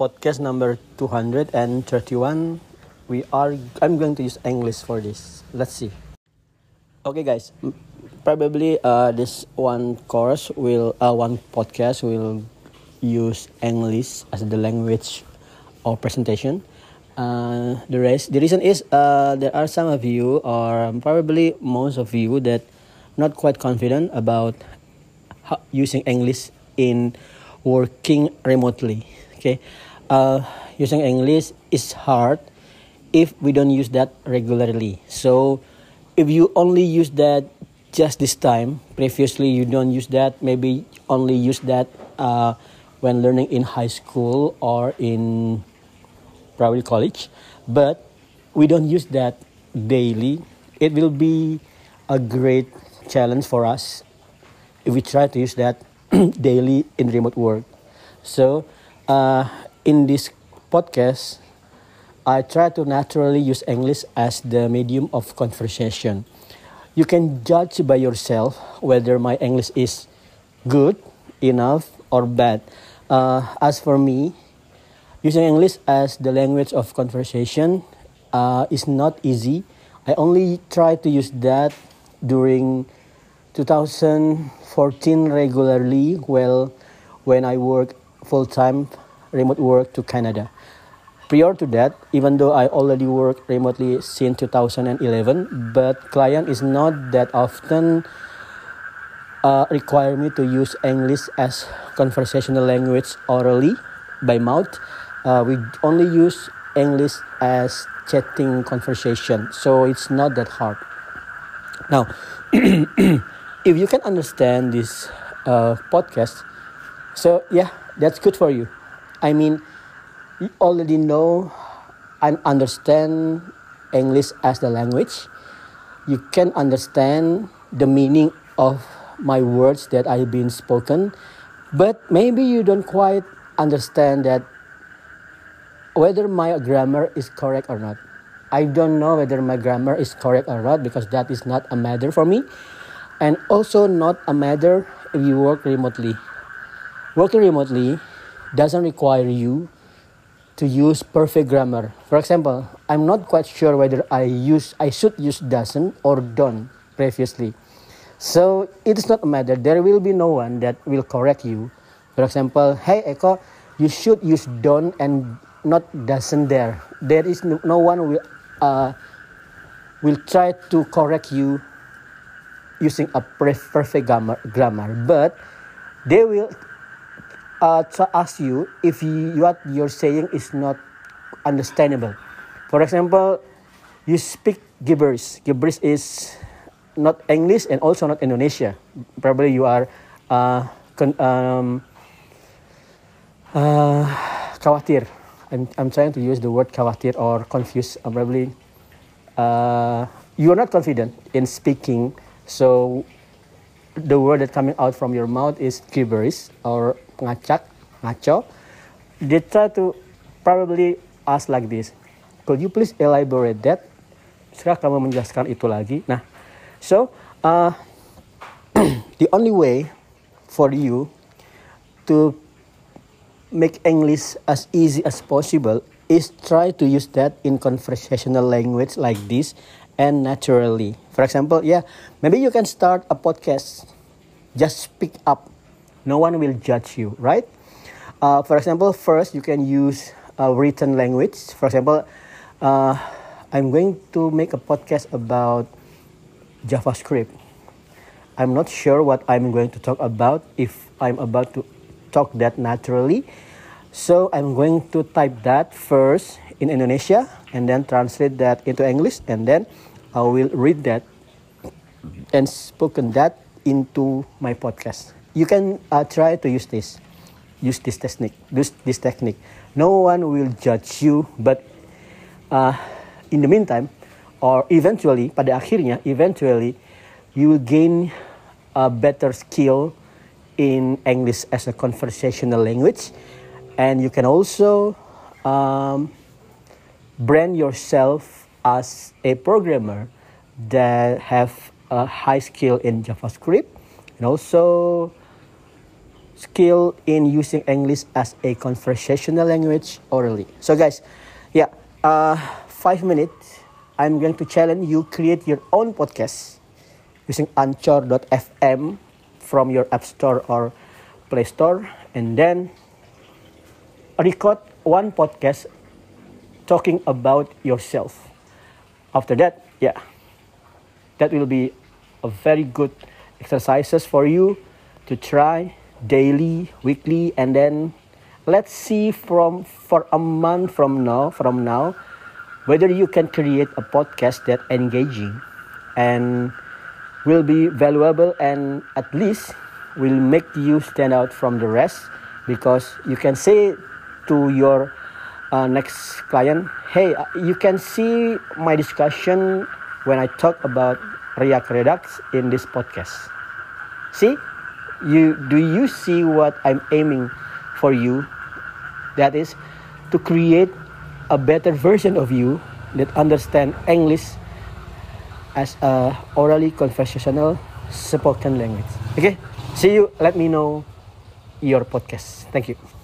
podcast number 231 we are i'm going to use english for this. Let's see. Okay guys. Probably uh, this one course will uh, one podcast will use english as the language of presentation. Uh, the rest the reason is uh, there are some of you or probably most of you that not quite confident about using english in working remotely okay. Uh, using english is hard if we don't use that regularly. So if you only use that just this time previously you don't use that maybe only use that uh, when learning in high school or in probably college. But we don't use that daily. It will be a great challenge for us if we try to use that daily in remote work. So, uh, in this podcast, I try to naturally use English as the medium of conversation. You can judge by yourself whether my English is good, enough, or bad. Uh, as for me, using English as the language of conversation uh, is not easy. I only try to use that during 2014 regularly well when I work full time remote work to Canada. Prior to that, even though I already work remotely since 2011, but client is not that often uh, require me to use English as conversational language orally by mouth. Uh, we only use English as chatting conversation, so it's not that hard. Now, if you can understand this uh, podcast, so yeah, that's good for you. I mean, you already know and understand English as the language. You can understand the meaning of my words that I've been spoken, but maybe you don't quite understand that whether my grammar is correct or not. I don't know whether my grammar is correct or not because that is not a matter for me and also not a matter if you work remotely. Working remotely doesn't require you to use perfect grammar. For example, I'm not quite sure whether I use I should use doesn't or don't previously. So it is not a matter. There will be no one that will correct you. For example, hey Eko, you should use don't and not doesn't there. There is no, no one will uh, will try to correct you using a perfect grammar, grammar but they will uh, ask you if you, what you're saying is not understandable. For example, you speak gibberish. Gibberish is not English and also not Indonesia. Probably you are uh, con- um, uh, khawatir. I'm, I'm trying to use the word khawatir or confused. Uh, probably uh, you are not confident in speaking so the word that coming out from your mouth is gibberish or ngacak, ngaco. They try to probably ask like this. Could you please elaborate that? Sekarang kamu menjelaskan itu lagi. Nah, so uh, the only way for you to make English as easy as possible is try to use that in conversational language like this and naturally. For example, yeah, maybe you can start a podcast. Just speak up. No one will judge you, right? Uh, for example, first you can use a written language. For example, uh, I'm going to make a podcast about JavaScript. I'm not sure what I'm going to talk about if I'm about to talk that naturally. So I'm going to type that first in Indonesia and then translate that into English and then I will read that and spoken that into my podcast. You can uh, try to use this, use this technique, use this technique. No one will judge you, but uh, in the meantime, or eventually, pada akhirnya, eventually, you will gain a better skill in English as a conversational language, and you can also um, brand yourself as a programmer that have a high skill in JavaScript and also skill in using English as a conversational language orally. So, guys, yeah, uh, five minutes. I'm going to challenge you create your own podcast using Anchor.fm from your App Store or Play Store, and then record one podcast talking about yourself. After that, yeah, that will be a very good exercises for you to try daily, weekly, and then let's see from for a month from now from now whether you can create a podcast that engaging and will be valuable and at least will make you stand out from the rest because you can say to your uh, next client hey uh, you can see my discussion when i talk about react redux in this podcast. See you do you see what i'm aiming for you? That is to create a better version of you that understand english as a orally conversational spoken language. Okay? See you. Let me know your podcast. Thank you